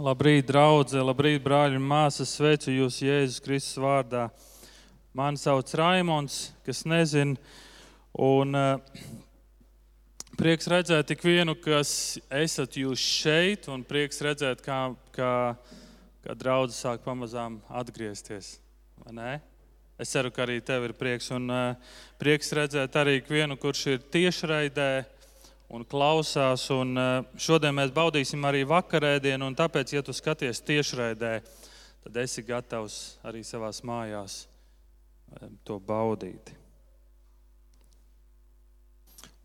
Labrīt, draugi, labrīt, brāļi un māsas. Sveicu jūs Jēzus Kristus vārdā. Mani sauc Raimons, kas nezina. Un uh, prieks redzēt tik vienu, kas esat jūs šeit, un prieks redzēt, kā, kā, kā draugi sāk pamazām atgriezties. Es ceru, ka arī tev ir prieks. Un uh, prieks redzēt arī vienu, kurš ir tiešraidē un klausās. Un eh, šodien mēs baudīsim arī vakarēdienu, un tāpēc, ja tu skaties tiešraidē, tad esi gatavs arī savā mājās eh, to baudīt.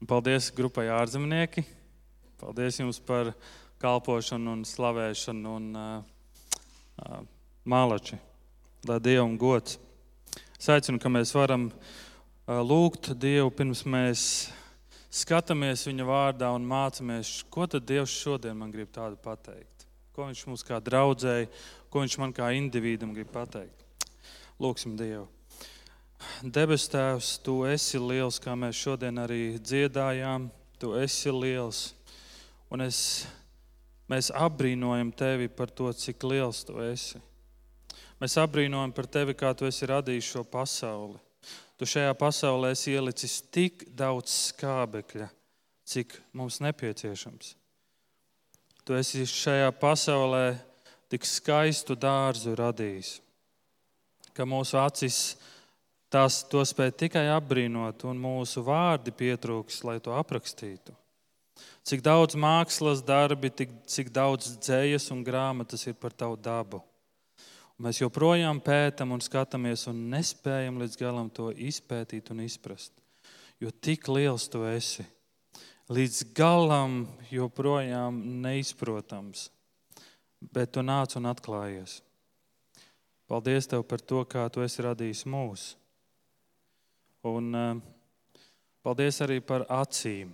Un paldies grupai ārzemnieki. Paldies jums par kalpošanu un slavēšanu un uh, uh, mālači. Lai Dievam gods. Es aicinu, ka mēs varam lūgt Dievu pirms mēs skatāmies viņa vārdā un mācāmies, ko tad Dievs šodien man grib tādu pateikt. Ko viņš mums kā draudzēji, ko viņš man kā individam grib pateikt. Lūksim Dievu. Debes Tēvs, Tu esi liels, kā mēs šodien arī dziedājām. Tu esi liels. Un es, mēs apbrīnojam Tevi par to, cik liels Tu esi. Mēs apbrīnojam par Tevi, kā Tu esi radījis šo pasauli. Tu šajā pasaulē esi ielicis tik daudz skābekļa, cik mums nepieciešams. Tu esi šajā pasaulē tik skaistu dārzu radījis, ka mūsu acis tās to spēj tikai apbrīnot, un mūsu vārdi pietrūks, lai to aprakstītu. Cik daudz mākslas darbi, cik daudz dzējas un grāmatas ir par tavu dabu. Mēs joprojām pētām un skatāmies, un nespējam līdz galam to izpētīt un izprast. Jo tik liels tu esi, līdz galam joprojām neizprotams, bet tu nāc un atklājies. Paldies tev par to, kā tu esi radījis mūs. Un uh, paldies arī par acīm.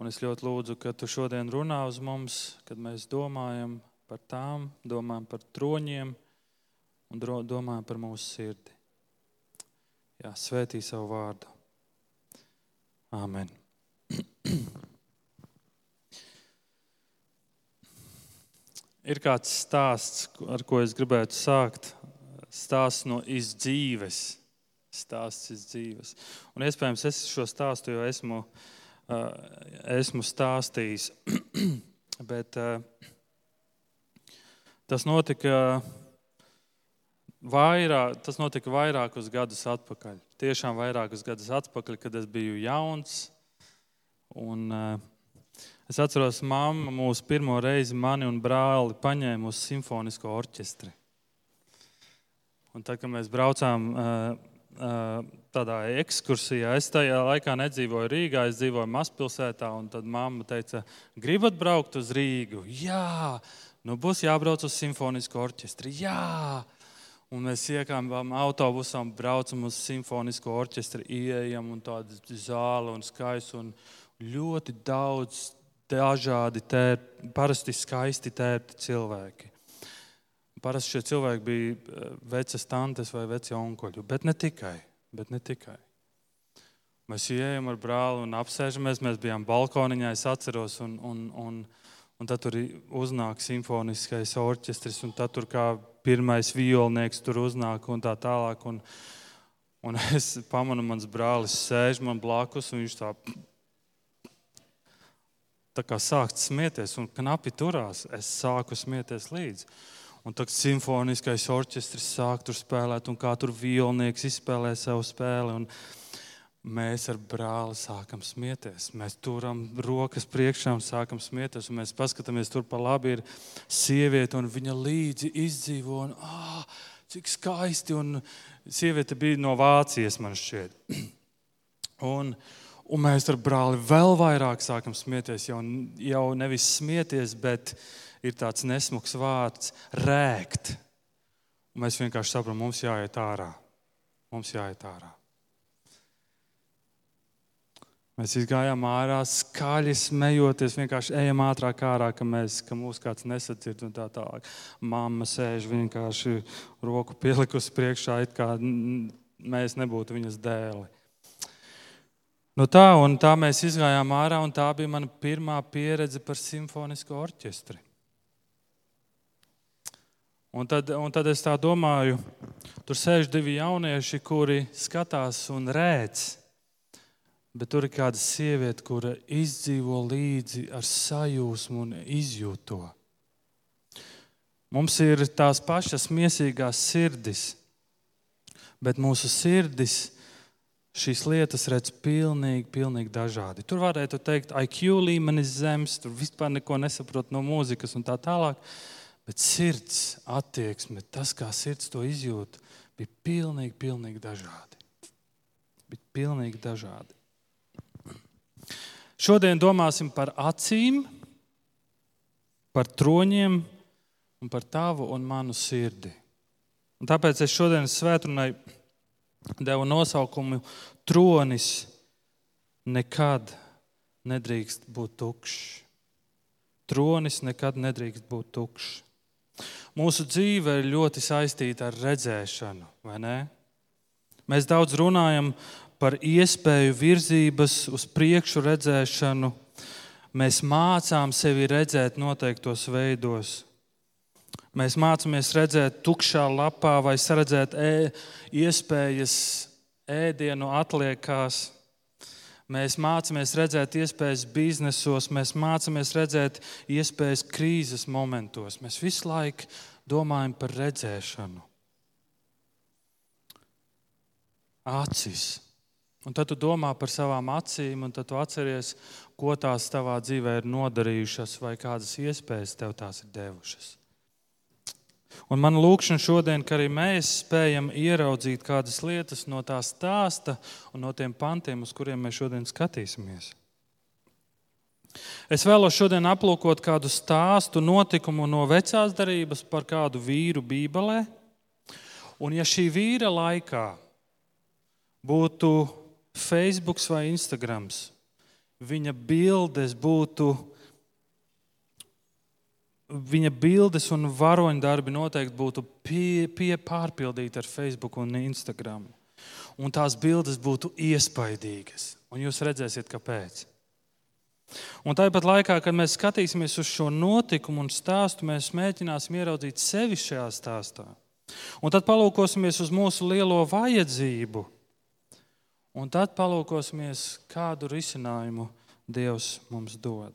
Un es ļoti lūdzu, ka tu šodien runā uz mums, kad mēs domājam par tām, domājam par troņiem un domājam par mūsu sirdi. Jā, svētī savu vārdu. Āmen. Ir kāds stāsts, ar ko es gribētu sākt. Stāsts no izdzīves. Stāsts izdzīves. Un iespējams, es šo stāstu jau esmu, uh, esmu stāstījis. Bet uh, Tas notika, vairāk, tas notika vairākus gadus atpakaļ. Tiešām vairākus gadus atpakaļ, kad es biju jauns. Un, uh, es atceros, mamma mūsu pirmo reizi mani un brāli paņēma uz simfonisko orķestri. Un tad, kad mēs braucām uh, uh, tādā ekskursijā, es tajā laikā nedzīvoju Rīgā, es dzīvoju mazpilsētā. Tad mamma teica, gribat braukt uz Rīgu? Jā, Nu, būs jābrauc uz simfonisku orķestri. Jā! Un mēs iekāpām autobusā braucam uz simfonisko orķestri, ieejam un tāda zāle un skaists un ļoti daudz dažādi, tēr, parasti skaisti tērti cilvēki. Parasti šie cilvēki bija eh, vecas tantes vai veci onkuļi, bet ne tikai. Bet ne tikai. Mēs ienākam ar brāli un apsēžamies. Mēs bijām balkoniņā, es atceros, un, un, un, Un tad tur uznāk simfoniskais orķestris, un tad tur kā pirmais violnieks tur uznāk un tā tālāk. Un, un es pamanu, mans brālis sēž man blakus, un viņš tā, tā kā sāk smieties, un knapi turās. Es sāku smieties līdzi. Un tad simfoniskais orķestris sāk tur spēlēt, un kā tur violnieks izspēlē savu spēli. Un, mēs ar brāli sākam smieties. Mēs turam rokas priekšā un sākam smieties. Un mēs paskatāmies, tur pa labi ir sieviete, un viņa līdzi izdzīvo. Un, ah, cik skaisti! Un sieviete bija no Vācijas, man šķiet. Un, un mēs ar brāli vēl vairāk sākam smieties. Jau, jau nevis smieties, bet ir tāds nesmugs vārds - rēkt. Un mēs vienkārši saprotam, mums jāiet ārā. Mums jāiet ārā. Mēs gājām ārā, skaļi smejoties, vienkārši ejam ātrāk ārā, ka, mēs, ka mūs kāds nesadzird. Tā tālāk. Māma sēž vienkārši roku pielikusi priekšā, it kā mēs nebūtu viņas dēli. Nu tā, tā mēs gājām ārā, un tā bija mana pirmā pieredze par simfonisko orķestri. Un tad, un tad es tā domāju, tur sēž divi jaunieši, kuri skatās un rēc. Bet tur ir kāda sieviete, kura izdzīvo līdzi ar sajūsmu un izjūt to. Mums ir tās pašas mīsīgās sirdis, bet mūsu sirdis šīs lietas redz pilnīgi, pilnīgi dažādi. Tur varētu teikt, IQ līmenis zems, tur vispār neko nesaprot no mūzikas un tā tālāk. Bet sirds attieksme, tas, kā sirds to izjūt, bija pilnīgi, pilnīgi dažādi. Bija pilnīgi dažādi. Šodien domāsim par acīm, par troņiem un par tavu un manu sirdi. Un tāpēc es šodienas svētdienai devu nosaukumu Tronis nekad nedrīkst būt tukšs. Tronis nekad nedrīkst būt tukšs. Mūsu dzīve ir ļoti saistīta ar redzēšanu, vai ne? Mēs daudz runājam par iespēju virzības uz priekšu redzēšanu. Mēs mācām sevi redzēt noteiktos veidos. Mēs mācāmies redzēt tukšā lapā vai redzēt e iespējas ēdienu atliekās. Mēs mācāmies redzēt iespējas biznesos, mēs mācāmies redzēt iespējas krīzes momentos. Mēs visu laiku domājam par redzēšanu. Acis. Un tad tu domā par savām acīm, un tad tu atceries, ko tās tavā dzīvē ir nodarījušas, vai kādas iespējas tev tās ir devušas. Un man lūkšana šodien, ka arī mēs spējam ieraudzīt kādas lietas no tā stāsta un no tiem pantiem, uz kuriem mēs šodien skatīsimies. Es vēlos šodien aplūkot kādu stāstu, notikumu no vecās darbības par kādu vīru Bībelē. Un ja šī vīra laikā būtu Facebook vai Instagram, viņa bildes būtu viņa bildes un varoņdarbi noteikti būtu pie, pie pārpildīti ar Facebook un Instagram. Un tās bildes būtu iespaidīgas. Un jūs redzēsiet, kāpēc. Un tāpat laikā, kad mēs skatīsimies uz šo notikumu un stāstu, mēs mēģināsim ieraudzīt sevi šajā stāstā. Un tad palūkosimies uz mūsu lielo vajadzību. Un tad palūkosimies, kādu risinājumu Dievs mums dod.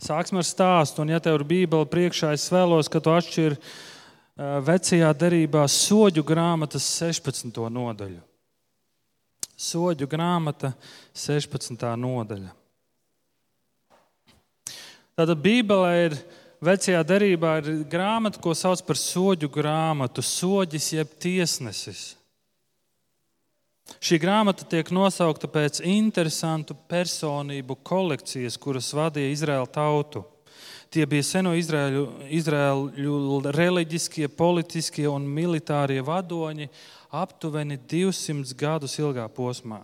Sāksim ar stāstu, un ja tev ir Bībele priekšā, es vēlos, ka tu atšķiri vecajā derībā soļu grāmatas 16. nodaļu. Soļu grāmata 16. nodaļa. Tātad Bībelē ir vecajā derībā ir grāmata, ko sauc par soļu grāmatu, soļis jeb tiesnesis. Šī grāmata tiek nosaukta pēc interesantu personību kolekcijas, kuras vadīja Izraēla tautu. Tie bija seno Izraēļu, Izraēļu reliģiskie, politiskie un militārie vadoņi aptuveni 200 gadus ilgā posmā.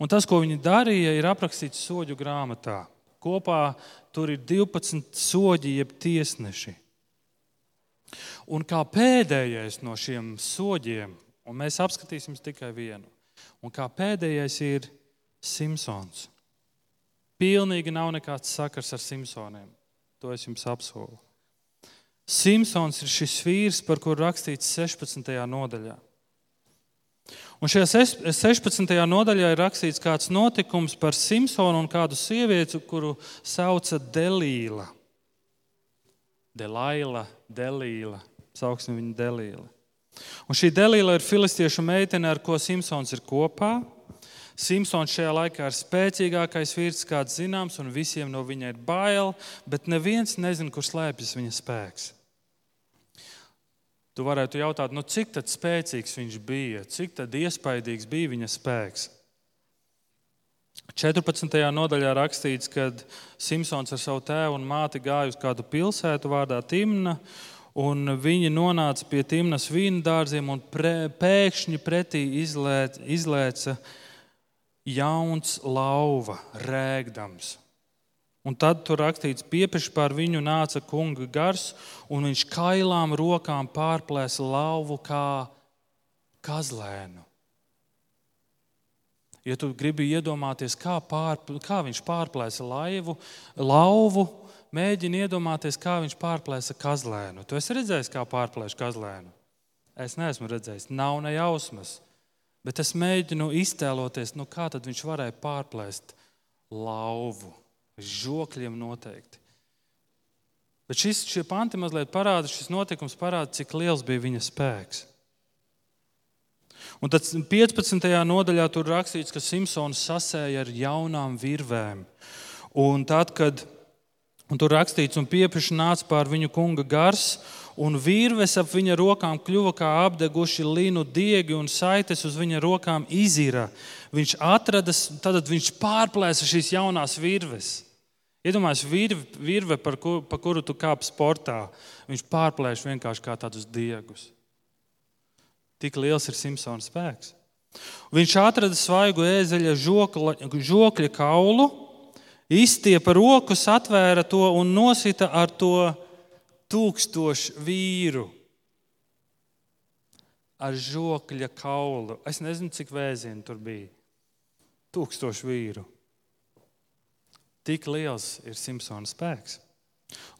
Un tas, ko viņi darīja, ir aprakstīts soļu grāmatā. Kopā tur ir 12 soļi, jeb tiesneši. Un kā pēdējais no šiem soļiem Un mēs apskatīsim tikai vienu. Un kā pēdējais ir Simpsons. Pilnīgi nav nekāds sakars ar Simpsoniem. To es jums apsolu. Simpsons ir šis vīrs, par kuru rakstīts 16. nodaļā. Un šajā 16. nodaļā ir rakstīts kāds notikums par Simpsonu un kādu sievieti, kuru sauca Delīla. Delaila, Delīla. Sauksim viņu Delīla. Un šī Delīla ir filistiešu meitene, ar ko Simpsons ir kopā. Simpsons šajā laikā ir spēcīgākais vīrs, kāds zināms, un visiem no viņa ir bail, bet neviens nezina, kur slēpjas viņa spēks. Tu varētu jautāt, nu, cik spēcīgs viņš bija, cik iespaidīgs bija viņa spēks. 14. nodaļā rakstīts, ka Simpsons ar savu tēvu un māti gāja uz kādu pilsētu vārdā Timna, Un viņi nonāca pie Timnas vīna dārziem, un pre, pēkšņi pretī izlēc, izlēca jauns lauva, rēgdams. Un tad tur rakstīts, piepeši pār viņu nāca kunga gars, un viņš kailām rokām pārplēsa lauvu kā kazlēnu. Ja tu gribi iedomāties, kā, pār, kā viņš pārplēsa laivu, lauvu, mēģini iedomāties, kā viņš pārplēsa kazlēnu. Tu esi redzējis, kā pārplēš kazlēnu? Es neesmu redzējis, nav ne jausmas. Bet es mēģinu iztēloties, nu kā viņš varēja pārplēst lauvu. Žokļiem noteikti. Bet šis, šie panti mazliet parāda, šis notikums parāda, cik liels bija viņa spēks. Un tad 15. nodaļā tur rakstīts, ka Simpsons sasēja ar jaunām virvēm. Un tad, kad un tur rakstīts, un piepriekš nāca pār viņu kunga gars, un virves ap viņa rokām kļuva kā apdeguši linu diegi, un saites uz viņa rokām izira. Viņš atrada, tad viņš pārplēsa šīs jaunās virves. Iedomājieties, virve, virve par, kur, par kuru tu kāp sportā. Viņš pārplēš vienkārši kā tādus diegus. Tik liels ir Simpsona spēks. Viņš atrada svaigu ēzeļa žokla, žokļa kaulu, izstiepa rokas, atvēra to un nosita ar to tūkstošu vīru ar žokļa kaulu. Es nezinu, cik vēzienu tur bija. Tūkstošu vīru. Tik liels ir Simpsona spēks.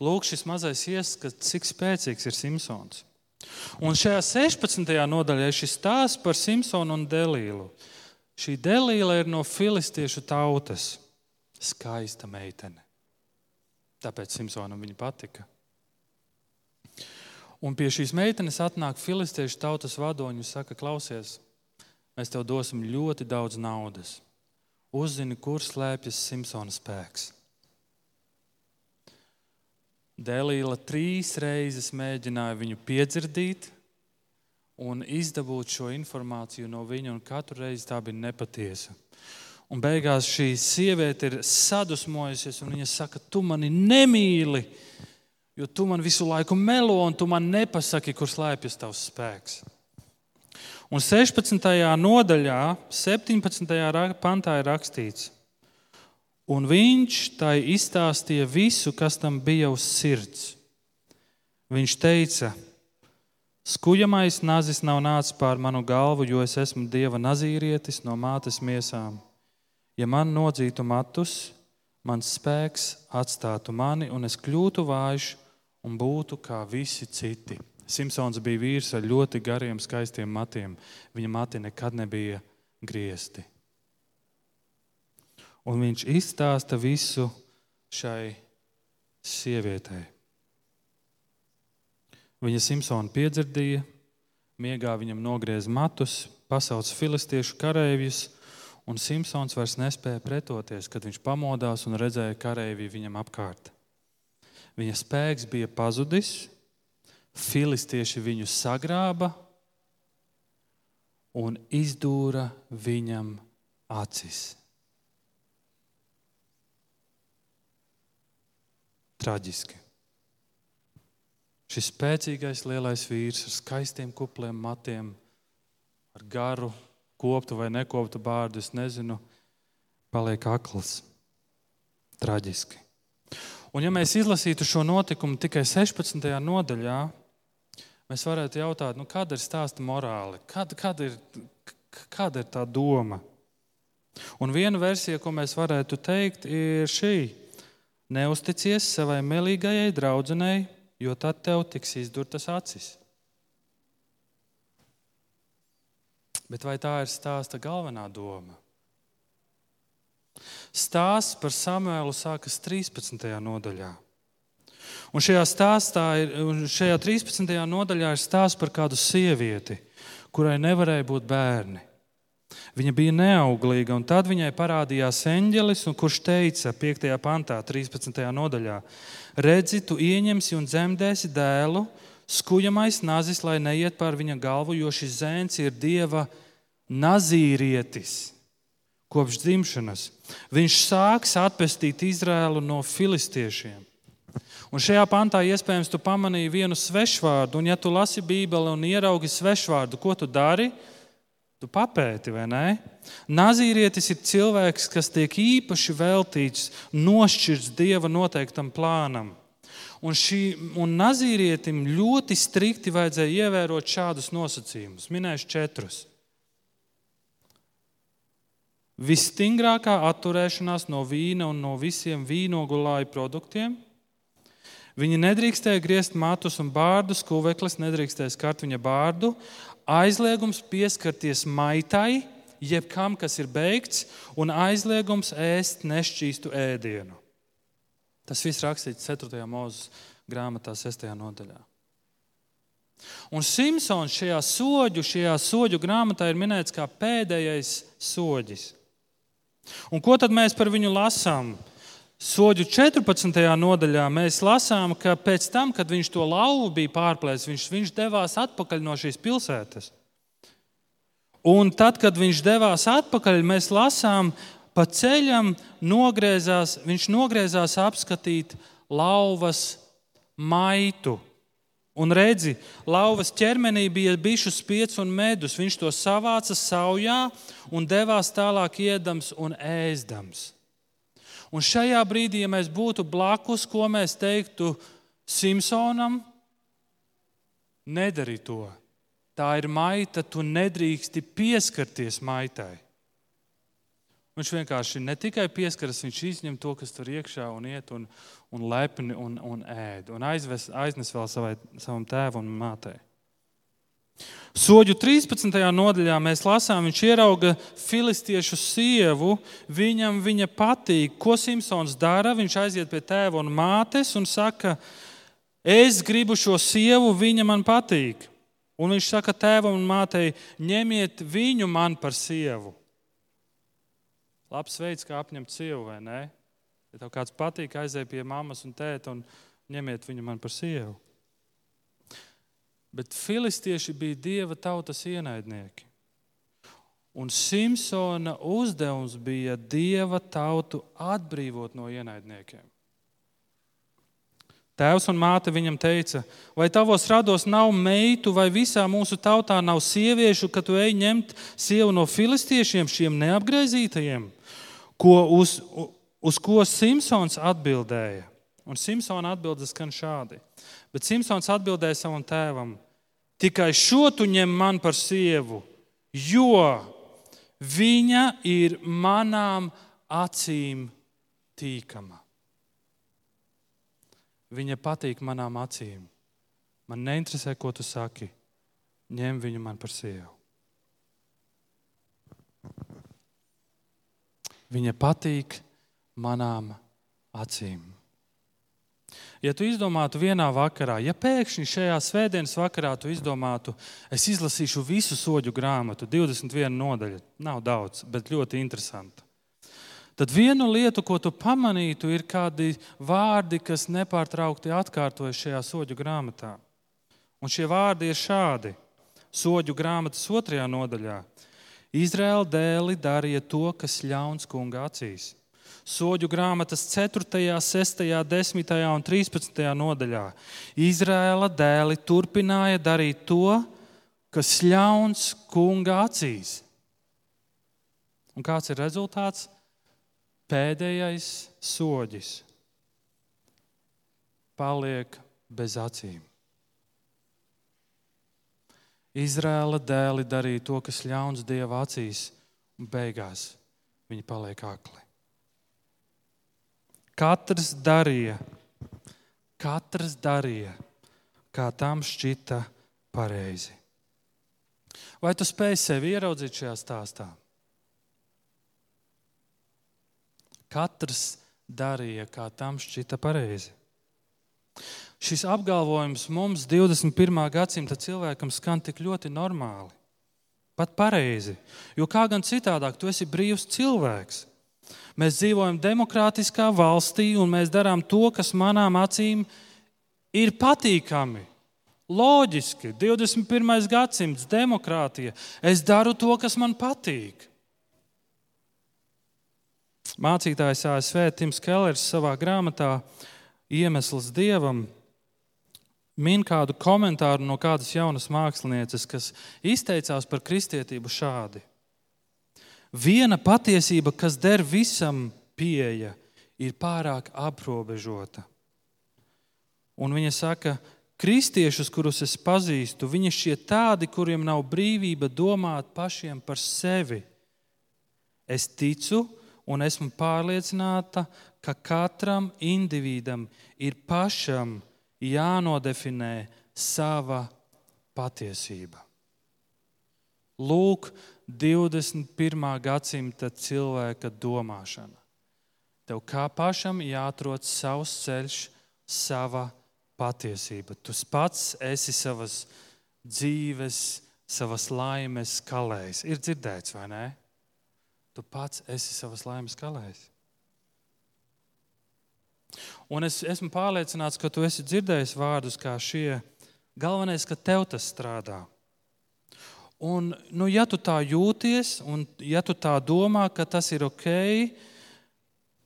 Lūk, šis mazais ieskats, cik spēcīgs ir Simpsons. Un šajā 16. nodaļā ir šis stāsts par Simpsonu un Delīlu. Šī Delīla ir no filistiešu tautas. Skaista meitene. Tāpēc Simpsonam viņa patika. Un pie šīs meitenes atnāk filistiešu tautas vadoņi un saka, klausies, mēs tev dosim ļoti daudz naudas. Uzzini, kur slēpjas Simpsona spēks. Delīla trīs reizes mēģināja viņu piedzirdīt un izdabūt šo informāciju no viņa, un katru reizi tā bija nepatiesa. Un beigās šī sieviete ir sadusmojusies, un viņa saka, tu mani nemīli. Jo tu man visu laiku melo, un tu man nepasaki, kur slēpjas tavs spēks. Un 16. nodaļā, 17. pantā ir rakstīts, un viņš tai izstāstīja visu, kas tam bija uz sirds. Viņš teica, skujamais nazis nav nācis pār manu galvu, jo es esmu dieva nazīrietis no mātes miesām. Ja man nodzītu matus, mans spēks atstātu mani, un es kļūtu vājš un būtu kā visi citi. Simpsons bija vīrs ar ļoti gariem, skaistiem matiem. Viņa mati nekad nebija griezti. Un viņš izstāsta visu šai sievietei. Viņa Simpsonu piedzirdīja, miegā viņam nogriez matus, pasauc filistiešu kareivjus, un Simpsons vairs nespēja pretoties, kad viņš pamodās un redzēja kareivju viņam apkārt. Viņa spēks bija pazudis, filistieši viņu sagrāba un izdūra viņam acis. Traģiski. Šis spēcīgais lielais vīrs ar skaistiem kupliem matiem, ar garu, koptu vai nekoptu bārdu, es nezinu, paliek akls. Traģiski. Un, ja mēs izlasītu šo notikumu tikai 16. nodaļā, mēs varētu jautāt, nu, kāda ir stāsta morāli, kāda, kāda, ir, kāda ir tā doma. Un viena versija, ko mēs varētu teikt, ir šī: Neusticies savai melīgajai draudzenei, jo tad tev tiks izdurtas acis. Bet vai tā ir stāsta galvenā doma? Stāsts par Samuēlu sākas 13. nodaļā. Un šajā stāstā, ir, šajā 13. nodaļā ir stāsts par kādu sievieti, kurai nevarēja būt bērni. Viņa bija neauglīga, un tad viņai parādījās eņģelis, kurš teica 5. pantā, 13. nodaļā: Redzi, tu ieņemsi un dzemdēsi dēlu, skujamais nazis, lai neiet pār viņa galvu, jo šis zēns ir dieva nazīrietis kopš dzimšanas. Viņš sāks atpestīt Izrēlu no filistiešiem. Un šajā pantā iespējams tu pamanīji vienu svešvārdu, un ja tu lasi Bībeli un ieraugi svešvārdu, ko tu dari? Tu papēti, vai ne? Nazīrietis ir cilvēks, kas tiek īpaši veltīts, nošķirts dieva noteiktam plānam. Un, šī, un nazīrietim ļoti strikti vajadzēja ievērot šādus nosacījumus. Minēšu četrus. Visstingrākā atturēšanās no vīna un no visiem vīnogulāju produktiem, Viņi nedrīkstēja griezt matus un bārdus, kuveklis nedrīkstēja skart viņa bārdu, aizliegums pieskarties maitai, jebkam, kas ir beigts, un aizliegums ēst nešķīstu ēdienu. Tas viss rakstīts 4. mūzes grāmatā, 6. nodaļā. Un Simpsons šajā soļu, šajā soļu grāmatā ir minēts kā pēdējais soļis. Un ko tad mēs par viņu lasām? Soļu 14. nodaļā mēs lasām, ka pēc tam, kad viņš to lauvu bija pārplēsis, viņš, viņš devās atpakaļ no šīs pilsētas. Un tad, kad viņš devās atpakaļ, mēs lasām, pa ceļam nogriezās, viņš nogriezās apskatīt lauvas maitu. Un redzi, lauvas ķermenī bija bišu spieķis un medus. Viņš to savāca saujā un devās tālāk iedams un ēzdams. Un šajā brīdī, ja mēs būtu blakus, ko mēs teiktu Simpsonam, nedari to. Tā ir maita, tu nedrīksti pieskarties maitai. Viņš vienkārši ne tikai pieskaras, viņš izņem to, kas tur iekšā un iet un, un lepni un, un ēd. Un aizves, aiznes vēl savai, savam tēvam un mātei. Soļu 13. nodaļā mēs lasām, viņš ierauga filistiešu sievu. Viņam viņa patīk, ko Simpsons dara. Viņš aiziet pie tēva un mātes un saka, es gribu šo sievu, viņa man patīk. Un viņš saka tēvam un mātei, ņemiet viņu man par sievu labs veids, kā apņemt sievu, vai ne? Ja tev kāds patīk, aizej pie mammas un tēta un ņemiet viņu man par sievu. Bet filistieši bija dieva tautas ienaidnieki. Un Simpsona uzdevums bija dieva tautu atbrīvot no ienaidniekiem. Tēvs un māte viņam teica, vai tavos rados nav meitu, vai visā mūsu tautā nav sieviešu, ka tu ej ņemt sievu no filistiešiem, šiem neapgaizītajiem? Ko uz, uz ko Simpsons atbildēja? Un Simpsona atbildes skan šādi. Bet Simpsons atbildēja savam tēvam: Tikai šo tu ņem man par sievu, jo viņa ir manām acīm tīkama. Viņa patīk manām acīm. Man neinteresē, ko tu saki. Ņem viņu man par sievu. Viņa patīk manām acīm. Ja tu izdomātu vienā vakarā, ja pēkšņi šajā svētdienas vakarā tu izdomātu, es izlasīšu visu soļu grāmatu, 21 nodaļu, nav daudz, bet ļoti interesanti. Tad viena lieta, ko tu pamanītu, ir kādi vārdi, kas nepārtraukti atkārtojas šajā soļu grāmatā. Un šie vārdi ir šādi. Soļu grāmatas otrajā nodaļā. Izraēla dēli darīja to, kas ļauns kunga acīs. Soļu grāmatas 4, 6, 10 un 13 nodaļā. Izraēla dēli turpināja darīt to, kas ļauns kunga acīs. Un kāds ir rezultāts? Pēdējais soģis paliek bez acīm. Izrēla dēli darīja to, kas ļauns Dieva acīs, un beigās viņi paliek akli. Katrs darīja, katrs darīja, kā tam šķita pareizi. Vai tu spēj sevi ieraudzīt šajā stāstā? Katrs darīja, kā tam šķita pareizi. Šis apgalvojums mums 21. gadsimta cilvēkam skan tik ļoti normāli, pat pareizi. Jo kā gan citādāk, tu esi brīvs cilvēks. Mēs dzīvojam demokrātiskā valstī un mēs darām to, kas manām acīm ir patīkami. Loģiski, 21. gadsimts, demokrātija. Es daru to, kas man patīk. Mācītājs ASV Tims Kellers savā grāmatā Iemesls dievam min kādu komentāru no kādas jaunas mākslinieces, kas izteicās par kristietību šādi. Viena patiesība, kas der visam pieeja, ir pārāk aprobežota. Un viņa saka, kristiešus, kurus es pazīstu, viņi šķiet tādi, kuriem nav brīvība domāt pašiem par sevi. Es ticu, un esmu pārliecināta, ka katram individam ir pašam jānodefinē sava patiesība. Lūk, 21. gadsimta cilvēka domāšana. Tev kā pašam jāatrod savs ceļš, sava patiesība. Tu pats esi savas dzīves, savas laimes kalējs. Ir dzirdēts, vai ne? Tu pats esi savas laimes kalējs. Un es esmu pārliecināts, ka tu esi dzirdējis vārdus kā šie. Galvenais, ka tev tas strādā. Un, nu, ja tu tā jūties, un ja tu tā domā, ka tas ir ok,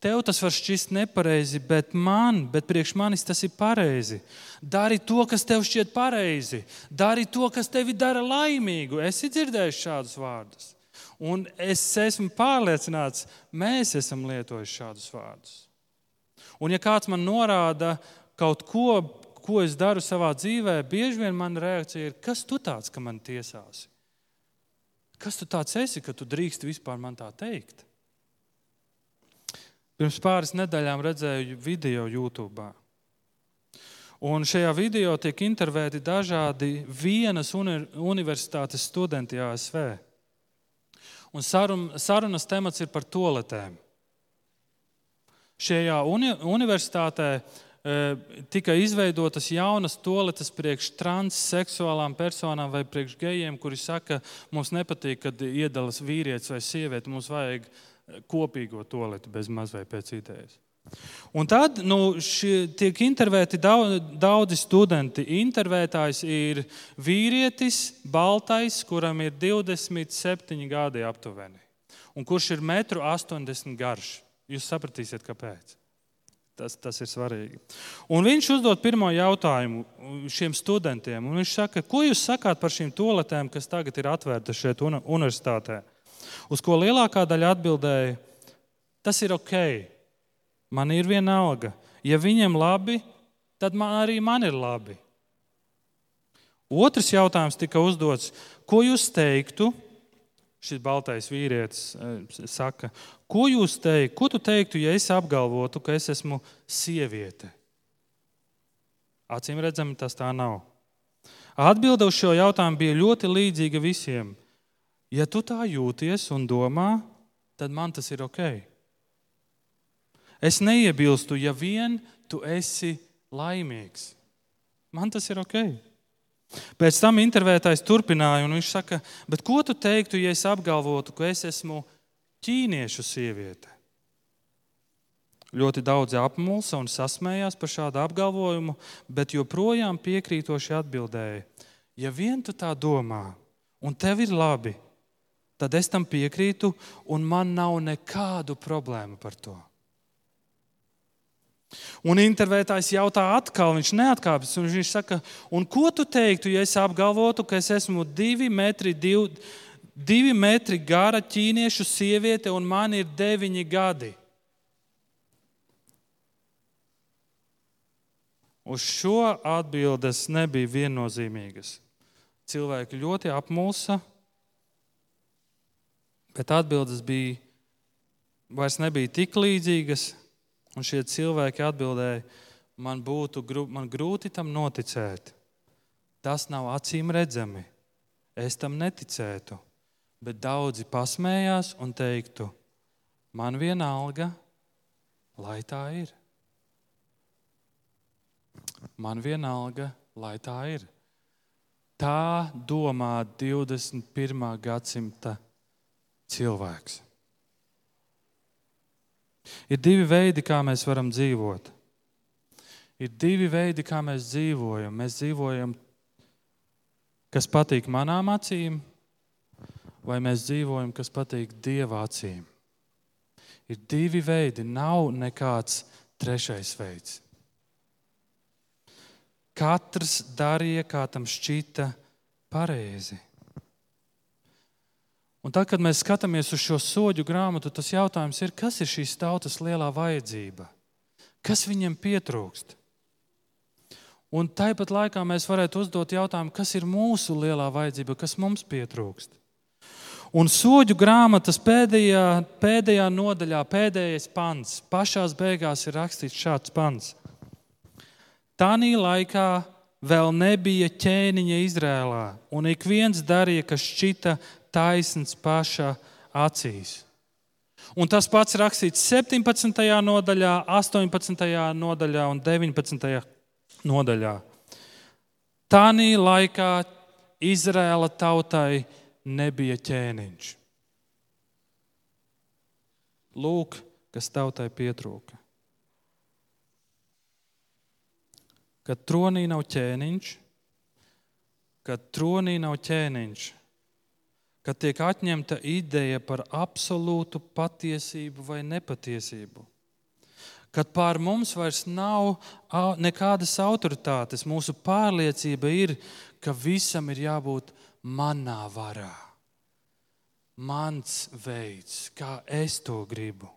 tev tas var šķist nepareizi, bet man, bet priekš manis tas ir pareizi. Dari to, kas tev šķiet pareizi. Dari to, kas tevi dara laimīgu. Es dzirdēju šādus vārdus. Un es esmu pārliecināts, mēs esam lietojuši šādus vārdus. Un, ja kāds man norāda kaut ko, ko es daru savā dzīvē, bieži vien mana reakcija ir, kas tu tāds, ka man tiesāsi? Kas tu tāds esi, ka tu drīkst vispār man tā teikt? Pirms pāris nedēļām redzēju video YouTube. Un šajā video tiek intervēti dažādi vienas universitātes studenti ASV. Un sarun, sarunas temats ir par toaletēm. Šajā uni, universitātē e, tika izveidotas jaunas toaletes priekš transseksuālām personām vai priekš gejiem, kuri saka, mums nepatīk, kad iedalas vīrietis vai sieviete, mums vajag kopīgo toaleti bez maz vai pēc idejas. Un tad nu, šie, tiek intervēti daudz, daudzi studenti. Intervētājs ir vīrietis, baltais, kuram ir 27 gadi aptuveni, un kurš ir 1,80 m garš. Jūs sapratīsiet, kāpēc. Tas, tas ir svarīgi. Un viņš uzdod pirmo jautājumu šiem studentiem. Viņš saka, ko jūs sakāt par šīm toaletēm, kas tagad ir atvērtas šeit universitātē? Uz ko lielākā daļa atbildēja, tas ir ok Man ir viena alga. Ja viņiem labi, tad man arī man ir labi. Otrs jautājums tika uzdots, ko jūs teiktu? Šis baltais vīrietis eh, saka, ko jūs teiktu? Ko tu teiktu, ja es apgalvotu, ka es esmu sieviete? Acīm redzami, tas tā nav. Atbilde uz šo jautājumu bija ļoti līdzīga visiem. Ja tu tā jūties un domā, tad man tas ir ok. Es neiebilstu, ja vien tu esi laimīgs. Man tas ir ok. Pēc tam intervētājs turpināja, un viņš saka, ko tu teiktu, ja es apgalvotu, ka es esmu ķīniešu sieviete? Ļoti daudzi apmulsa un sasmējās par šādu apgalvojumu, bet joprojām piekrītoši atbildēja: Ja vien tu tā domā, un tev ir labi, tad es tam piekrītu, un man nav nekādu problēmu par to. Un intervētājs jautā atkal, viņš neatkāpjas. Viņš saka, ko tu teiktu, ja es apgalvotu, ka es esmu divi metri, div, divi metri gara ķīniešu sieviete un man ir deviņi gadi? Uz šo atbildes nebija viennozīmīgas. Cilvēki ļoti apmulsa, bet atbildes bija vairs nebija tik līdzīgas. Un šie cilvēki atbildēja, man būtu man grūti tam noticēt. Tas nav acīm redzami. Es tam neticētu. Bet daudzi pasmējās un teiktu, man vienalga, lai tā ir. Man vienalga, lai tā ir. Tā domā 21. gadsimta cilvēks. Ir divi veidi, kā mēs varam dzīvot. Ir divi veidi, kā mēs dzīvojam. Mēs dzīvojam, kas patīk manām acīm, vai mēs dzīvojam, kas patīk Dieva acīm. Ir divi veidi, nav nekāds trešais veids. Katrs darīja, kā tam šķita pareizi. Un tad, kad mēs skatāmies uz šo soļu grāmatu, tas jautājums ir, kas ir šīs tautas lielā vajadzība? Kas viņiem pietrūkst? Un tāpat laikā mēs varētu uzdot jautājumu, kas ir mūsu lielā vajadzība, kas mums pietrūkst. Un soļu grāmatas pēdējā, pēdējā nodaļā, pēdējais pants, pašā beigās ir rakstīts šāds pants. Tanī laikā vēl nebija ķēniņa Izrēlā, un ik viens darīja, kas šķita taisns paša acīs. Un tas pats rakstīts 17. nodaļā, 18. nodaļā un 19. nodaļā. Tanī laikā Izrēla tautai nebija ķēniņš. Lūk, kas tautai pietrūka. Kad tronī nav ķēniņš, kad tronī nav ķēniņš, kad tiek atņemta ideja par absolūtu patiesību vai nepatiesību, kad pār mums vairs nav nekādas autoritātes, mūsu pārliecība ir, ka visam ir jābūt manā varā. Mans veids, kā es to gribu.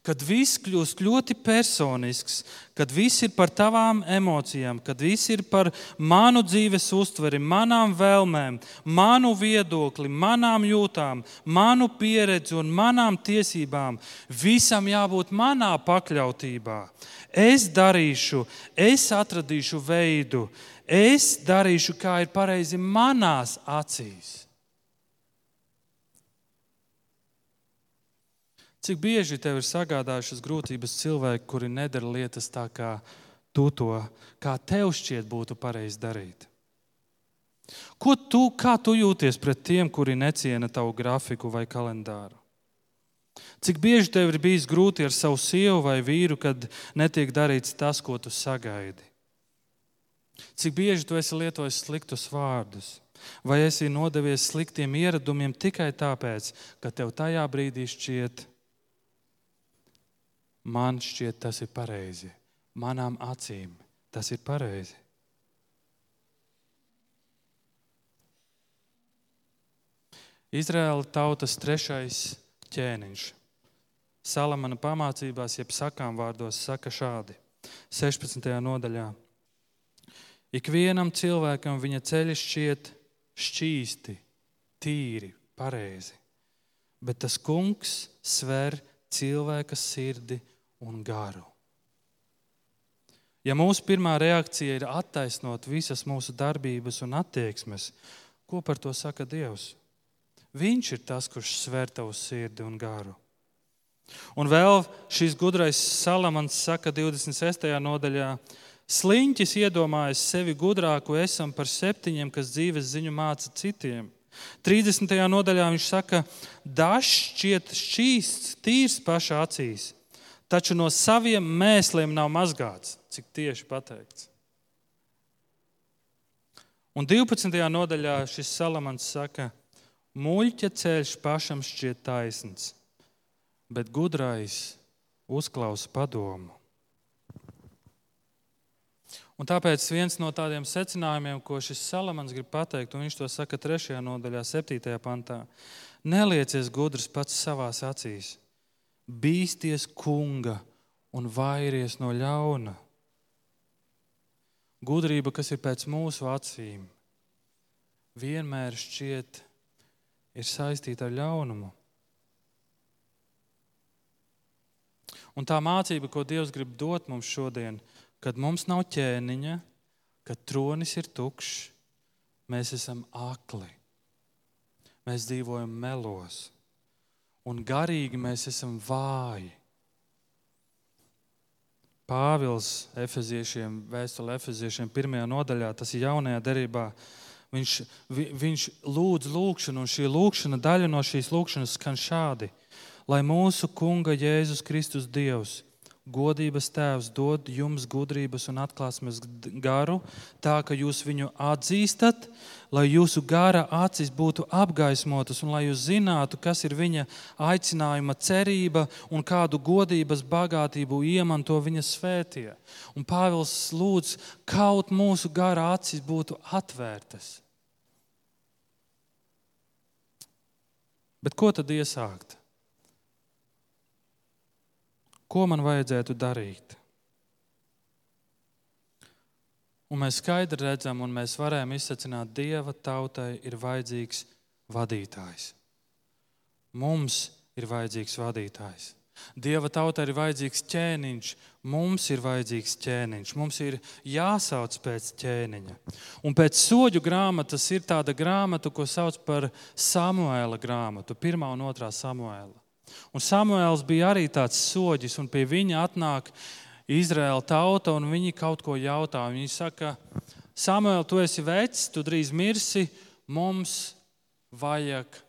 Kad viss kļūst ļoti personisks, kad viss ir par tavām emocijām, kad viss ir par manu dzīves uztveri, manām vēlmēm, manu viedokli, manām jūtām, manu pieredzi un manām tiesībām, visam jābūt manā pakļautībā. Es darīšu, es atradīšu veidu, es darīšu, kā ir pareizi manās acīs. Cik bieži tev ir sagādājušas grūtības cilvēki, kuri nedara lietas tā, kā tu to, kā tev šķiet, būtu pareizi darīt? Ko tu, kā tu jūties pret tiem, kuri neciena tavu grafiku vai kalendāru? Cik bieži tev ir bijis grūti ar savu sievu vai vīru, kad netiek darīts tas, ko tu sagaidi? Cik bieži tu esi lietojis sliktus vārdus, vai esi nodevies sliktiem ieradumiem tikai tāpēc, ka tev tajā brīdī šķiet, man šķiet, tas ir pareizi. Manām acīm tas ir pareizi. Izraēla tautas trešais ķēniņš. Salamana pamācībās, jeb sakām vārdos, saka šādi: 16. nodaļā. Ikvienam cilvēkam viņa ceļi šķiet šķīsti, tīri, pareizi, bet tas kungs sver cilvēka sirdi un garu. Ja mūsu pirmā reakcija ir attaisnot visas mūsu darbības un attieksmes, ko par to saka Dievs? Viņš ir tas, kurš sver tavu sirdi un garu. Un vēl šis gudrais Salamans saka 26. nodaļā, Sliņķis iedomājas sevi gudrāku esam par septiņiem, kas dzīves ziņu māca citiem. 30. nodaļā viņš saka, dažs šķiet šķīsts, tīrs pašā acīs, taču no saviem mēsliem nav mazgāts. Cik tieši pateikts. Un 12. nodaļā šis salamans saka, muļķa ceļš pašam šķiet taisns, bet gudrais uzklausa padomu. Un tāpēc viens no tādiem secinājumiem, ko šis Salamans grib pateikt, un viņš to saka 3. nodaļā, 7. pantā, neliecies gudrs pats savās acīs, bīsties kunga un vairies no ļauna. Gudrība, kas ir pēc mūsu acīm, vienmēr šķiet, ir saistīta ar ļaunumu. Un tā mācība, ko Dievs grib dot mums šodien, ir kad mums nav ķēniņa, kad tronis ir tukšs, mēs esam akli. Mēs dzīvojam melos, un garīgi mēs esam vāji. Pāvils Efeziešiem, vēstule Efeziešiem, pirmajā nodaļā, tas ir jaunajā derībā. Viņš, vi, viņš lūdz lūgšanu, un šī lūgšana, daļa no šīs lūgšanas skan šādi: Lai mūsu Kunga Jēzus Kristus Dievs, godības tēvs dod jums gudrības un atklāsmes garu, tā ka jūs viņu atzīstat, lai jūsu gara acis būtu apgaismotas un lai jūs zinātu, kas ir viņa aicinājuma cerība un kādu godības bagātību iemanto viņa svētie. Un Pāvils lūdz, kaut mūsu gara acis būtu atvērtas. Bet ko tad iesākt? Ko man vajadzētu darīt. Un mēs skaidri redzam, un mēs varam izsacināt, Dieva tautai ir vajadzīgs vadītājs. mums ir vajadzīgs vadītājs. Dieva tautai ir vajadzīgs ķēniņš, mums ir vajadzīgs ķēniņš. Mums ir jāsauc pēc ķēniņa. Un pēc soļu grāmatas ir tāda grāmata, ko sauc par Samuēla grāmatu, pirmā un otrā Samuēla. Un Samuēls bija arī tāds soģis, un pie viņa atnāk Izraēla tauta, un viņi kaut ko jautā. Viņi saka, Samuēl, tu esi vecs, tu drīz mirsi, mums vajag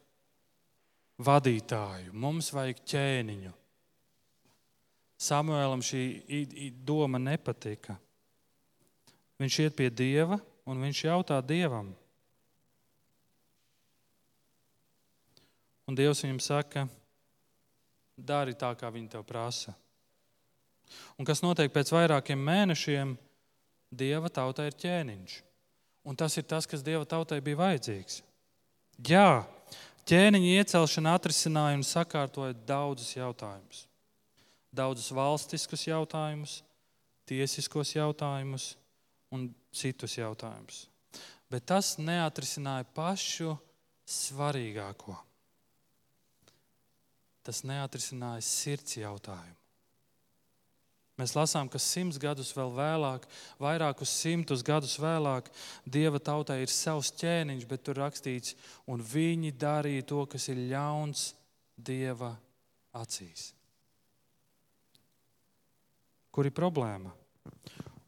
vadītāju, mums vajag ķēniņu. Samuēlam šī doma nepatika. Viņš iet pie dieva un viņš jautā dievam. Un Dievs viņam saka, dari tā, kā viņi tev prasa. Un kas notiek pēc vairākiem mēnešiem, Dieva tautai ir ķēniņš. Un tas ir tas, kas Dieva tautai bija vajadzīgs. Jā, ķēniņa iecelšana atrisināja un sakārtoja daudzus jautājumus. Daudzus valstiskus jautājumus, tiesiskos jautājumus un citus jautājumus. Bet tas neatrisināja pašu svarīgāko. Tas neatrisināja sirds jautājumu. Mēs lasām, ka simts gadus vēl vēlāk, vairākus simtus gadus vēlāk, Dieva tautai ir savs ķēniņš, bet tur rakstīts, un viņi darīja to, kas ir ļauns Dieva acīs. Kur ir problēma?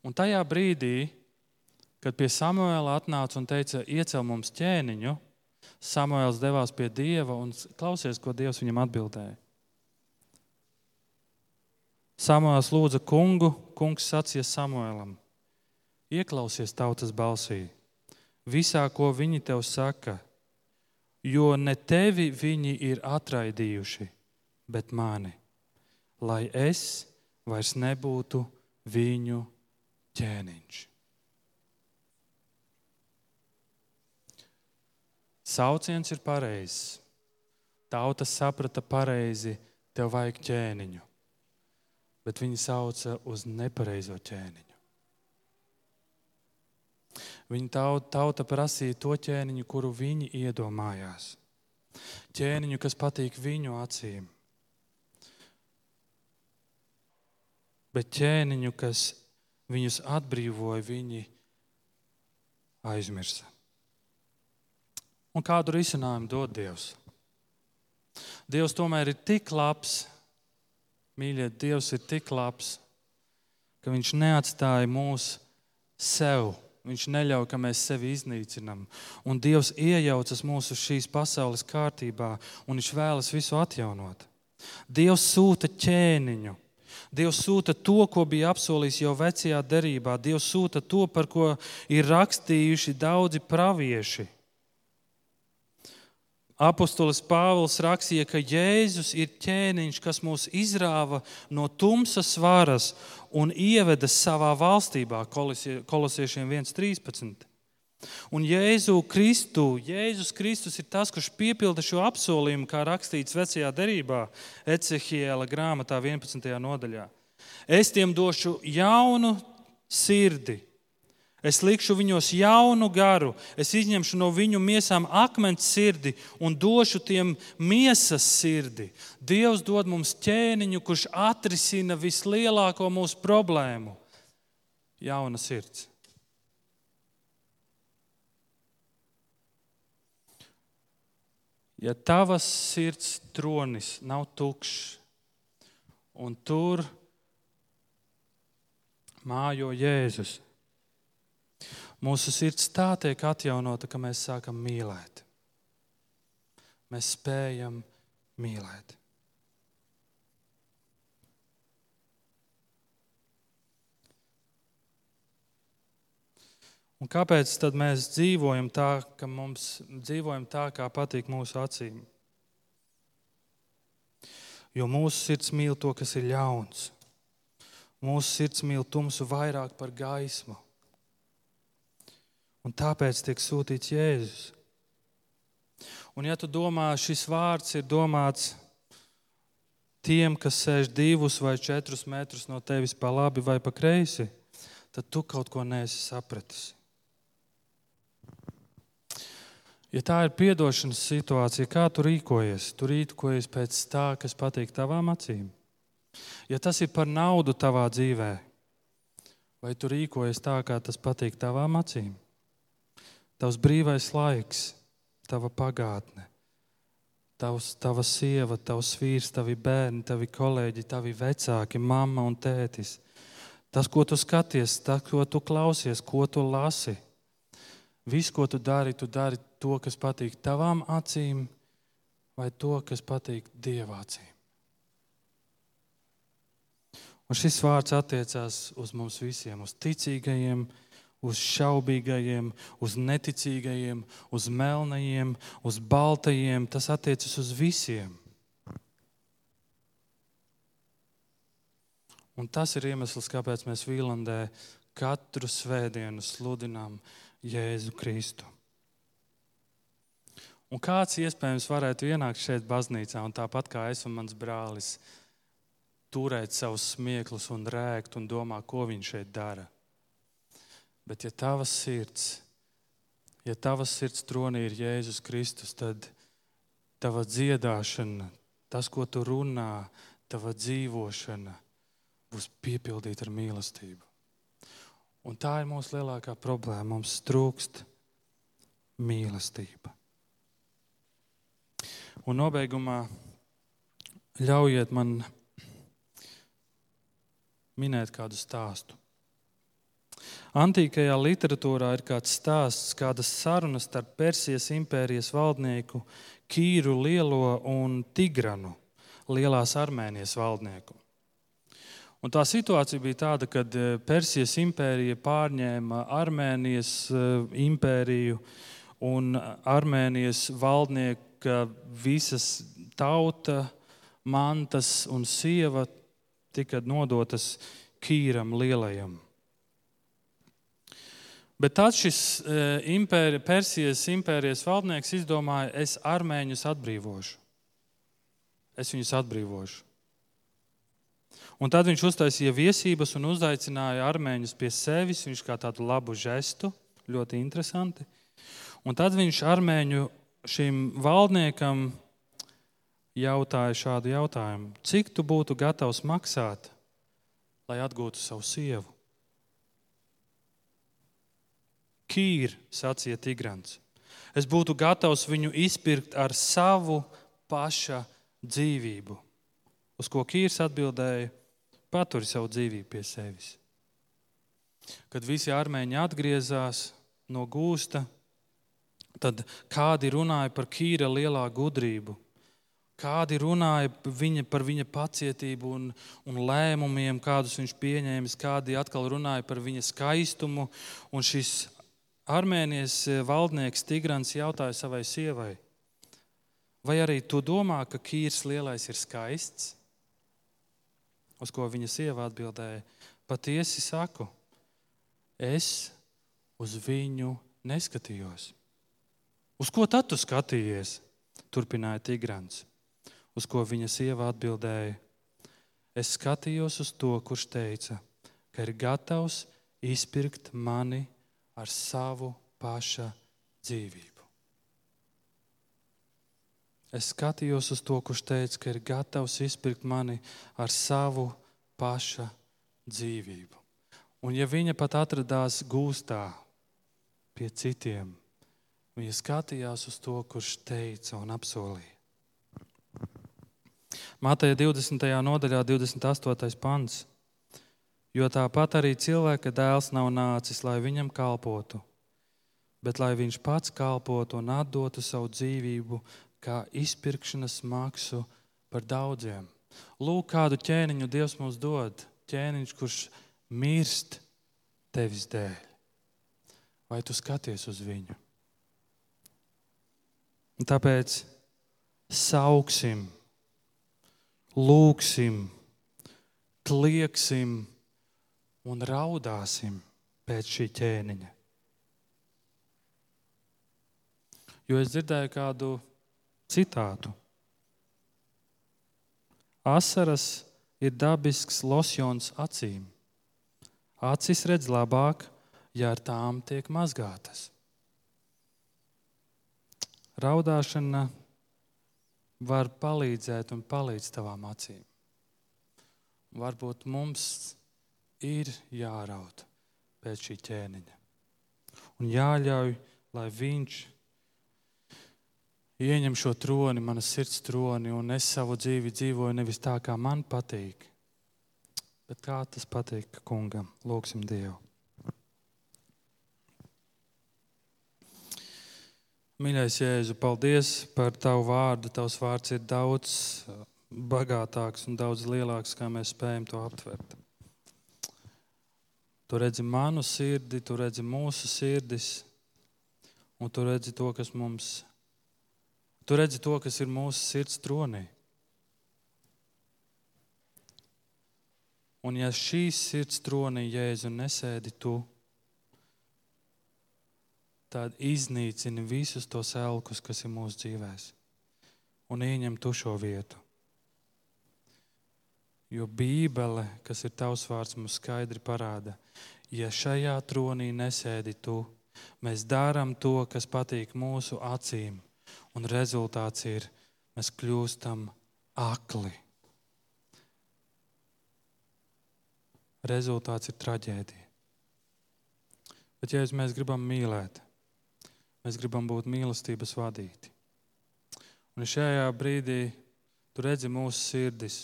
Un tajā brīdī, kad pie Samuēla atnāca un teica, iecel mums ķēniņu, Samuēls devās pie Dieva un klausies, ko Dievs viņam atbildēja. Samuēls lūdza kungu, kungs sacīja Samuēlam: Ieklausies tautas balsī, visā, ko viņi tev saka, jo ne tevi viņi ir atraidījuši, bet mani, lai es vairs nebūtu viņu ķēniņš. Sauciens ir pareizs. Tauta saprata pareizi, tev vajag ķēniņu bet viņi sauca uz nepareizo ķēniņu. Viņa tauta, tauta prasīja to ķēniņu, kuru viņi iedomājās. Ķēniņu, kas patīk viņu acīm. Bet ķēniņu, kas viņus atbrīvoja, viņi aizmirsa. Un kādu risinājumu dod Dievs? Dievs tomēr ir tik labs, Mīļie, Dievs ir tik labs, ka Viņš neatstāja mūs sev. Viņš neļauj, ka mēs sevi iznīcinām. Un Dievs iejaucas mūsu šīs pasaules kārtībā, un Viņš vēlas visu atjaunot. Dievs sūta ķēniņu. Dievs sūta to, ko bija apsolījis jau vecajā derībā. Dievs sūta to, par ko ir rakstījuši daudzi pravieši. Apostolis Pāvils rakstīja, ka Jēzus ir ķēniņš, kas mūs izrāva no tumsas varas un ieveda savā valstībā, kolosiešiem 1.13. Un Jēzu Kristu, Jēzus Kristus ir tas, kurš piepilda šo apsolījumu, kā rakstīts vecajā derībā, Ecehiela grāmatā 11. nodaļā. Es tiem došu jaunu sirdi Es likšu viņos jaunu garu, es izņemšu no viņu miesām akmens sirdi un došu tiem miesas sirdi. Dievs dod mums ķēniņu, kurš atrisina vislielāko mūsu problēmu - jauna sirds. Ja tavas sirds tronis nav tukšs un tur mājo Jēzus, Mūsu sirds tā tiek atjaunota, ka mēs sākam mīlēt. Mēs spējam mīlēt. Un kāpēc tad mēs dzīvojam tā, ka mums dzīvojam tā, kā patīk mūsu acīm? Jo mūsu sirds mīl to, kas ir ļauns. Mūsu sirds mīl tumsu vairāk par gaismu. Un tāpēc tiek sūtīts Jēzus. Un, ja tu domā, šis vārds ir domāts tiem, kas sēž divus vai četrus metrus no tevis pa labi vai pa kreisi, tad tu kaut ko neesi sapratis. Ja tā ir atdošanas situācija, kā tu rīkojies? Tu rīkojies pēc tā, kas patīk tavām acīm. Ja tas ir par naudu tavā dzīvē, vai tu rīkojies tā, kā tas patīk tavām acīm? Tavs brīvais laiks, tava pagātne, tavs, tava sieva, tavs vīrs, tavi bērni, tavi kolēģi, tavi vecāki, mamma un tētis. Tas, ko tu skaties, tas, ko tu klausies, ko tu lasi. Viss, ko tu dari, tu dari to, kas patīk tavām acīm, vai to, kas patīk Dieva acīm. Un šis vārds attiecās uz mums visiem, uz ticīgajiem, uz šaubīgajiem, uz neticīgajiem, uz melnajiem, uz baltajiem. Tas attiecas uz visiem. Un tas ir iemesls, kāpēc mēs Vīlandē katru svētdienu sludinām Jēzu Kristu. Un kāds iespējams varētu ienākt šeit, baznīcā, un tāpat kā es un mans brālis, turēt savus smieklus un rēkt un domāt, ko viņš šeit dara. Bet, ja tavas sirds, ja tavas sirds tronī ir Jēzus Kristus, tad tava dziedāšana, tas, ko tu runā, tava dzīvošana būs piepildīta ar mīlestību. Un tā ir mūsu lielākā problēma. Mums trūkst mīlestība. Un nobeigumā ļaujiet man minēt kādu stāstu. Antīkajā literatūrā ir kāds stāsts, kādas sarunas starp Persijas impērijas valdnieku Kīru Lielo un Tigranu, Lielās Armēnijas valdnieku. Un tā situācija bija tāda, ka eh, Persijas impērija pārņēma Armēnijas eh, impēriju, un Armēnijas valdnieku ka visas tauta, mantas un sieva tika nodotas Kīram lielajam. Bet tad šis e, impēri, Persijas impērijas valdnieks izdomāja, es armēņus atbrīvošu. Es viņus atbrīvošu. Un tad viņš uztaisīja viesības un uzaicināja armēņus pie sevis. Viņš kā tādu labu žestu, ļoti interesanti. Un tad viņš armēņu šim valdniekam jautāja šādu jautājumu: Cik tu būtu gatavs maksāt, lai atgūtu savu sievu? Kīr, sacīja Tigrants. Es būtu gatavs viņu izpirkt ar savu paša dzīvību. Uz ko Kīrs atbildēja: Paturi savu dzīvību pie sevis. Kad visi armēņi atgriezās no gūsta, tad kādi runāja par Kīra lielā gudrību, kādi runāja viņa, par viņa pacietību un, un lēmumiem, kādus viņš pieņēmis, kādi atkal runāja par viņa skaistumu. Un šis Armēnijas valdnieks Tigrants jautāja savai sievai, vai arī tu domā, ka Kīrs lielais ir skaists? Uz ko viņa sieva atbildēja, patiesi saku, es uz viņu neskatījos. Uz ko tad tu skatījies? Turpināja Tigrants. Uz ko viņa sieva atbildēja: Es skatījos uz to, kurš teica, ka ir gatavs izpirkt mani ar savu paša dzīvību. Es skatījos uz to, kurš teica, ka ir gatavs izpirkt mani ar savu paša dzīvību. Un ja viņa pat atradās gūstā pie citiem, Viņa skatījās uz to, kurš teica un apsolīja. Mateja 20. nodaļā, 28. pants. Jo tāpat arī cilvēka dēls nav nācis, lai viņam kalpotu, bet lai viņš pats kalpotu un atdotu savu dzīvību kā izpirkšanas maksu par daudziem. Lūk, kādu ķēniņu Dievs mums dod. Ķēniņš, kurš mirst tevis dēļ. Vai tu skaties uz viņu? Un tāpēc sauksim, lūgsim, klieksim un raudāsim pēc šī ķēniņa. Jo es dzirdēju kādu citātu. Asaras ir dabisks losjons acīm. Acis redz labāk, ja ar tām tiek mazgātas. raudāšana var palīdzēt un palīdz tavām acīm. Varbūt mums ir jāraud pēc šī ķēniņa. Un jāļauj, lai viņš ieņem šo troni, manas sirds troni, un es savu dzīvi dzīvoju nevis tā, kā man patīk, bet kā tas patīk kungam. Lūksim Dievu. Mīļais Jēzu, paldies par tavu vārdu. Tavs vārds ir daudz bagātāks un daudz lielāks, kā mēs spējam to aptvert. Tu redzi manu sirdi, tu redzi mūsu sirdis, un tu redzi to, kas mums ir Tu redzi to, kas ir mūsu sirds tronī. Un ja šīs sirds tronī jēzu nesēdi tu, tad iznīcini visus tos elkus, kas ir mūsu dzīvēs, un ieņem tu šo vietu. Jo Bībele, kas ir tavs vārds, mums skaidri parāda, ja šajā tronī nesēdi tu, mēs darām to, kas patīk mūsu acīm un rezultāts ir, mēs kļūstam akli. Rezultāts ir traģēdija. Bet, ja mēs gribam mīlēt, mēs gribam būt mīlestības vadīti. Un šajā brīdī tu redzi mūsu sirdis,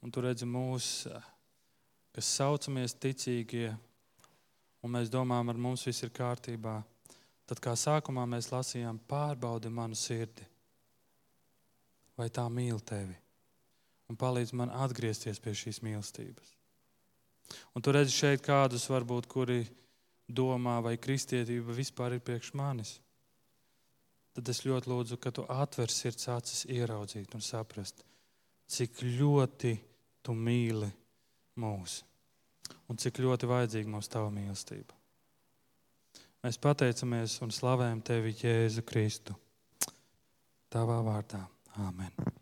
un tu redzi mūsu, kas saucamies ticīgie, un mēs domājam, ar mums viss ir kārtībā. Tad, kā sākumā mēs lasījām, pārbaudi manu sirdi, vai tā mīl tevi, un palīdz man atgriezties pie šīs mīlestības. Un tu redzi šeit kādus, varbūt, kuri domā, vai kristietība vispār ir priekš manis. Tad es ļoti lūdzu, ka tu atver sirds acis, ieraudzīt un saprast, cik ļoti tu mīli mūs un cik ļoti vajadzīga mums tava mīlestība. Mēs pateicamies un slavējam Tevi, Jēzu Kristu. Tavā vārdā. Āmen.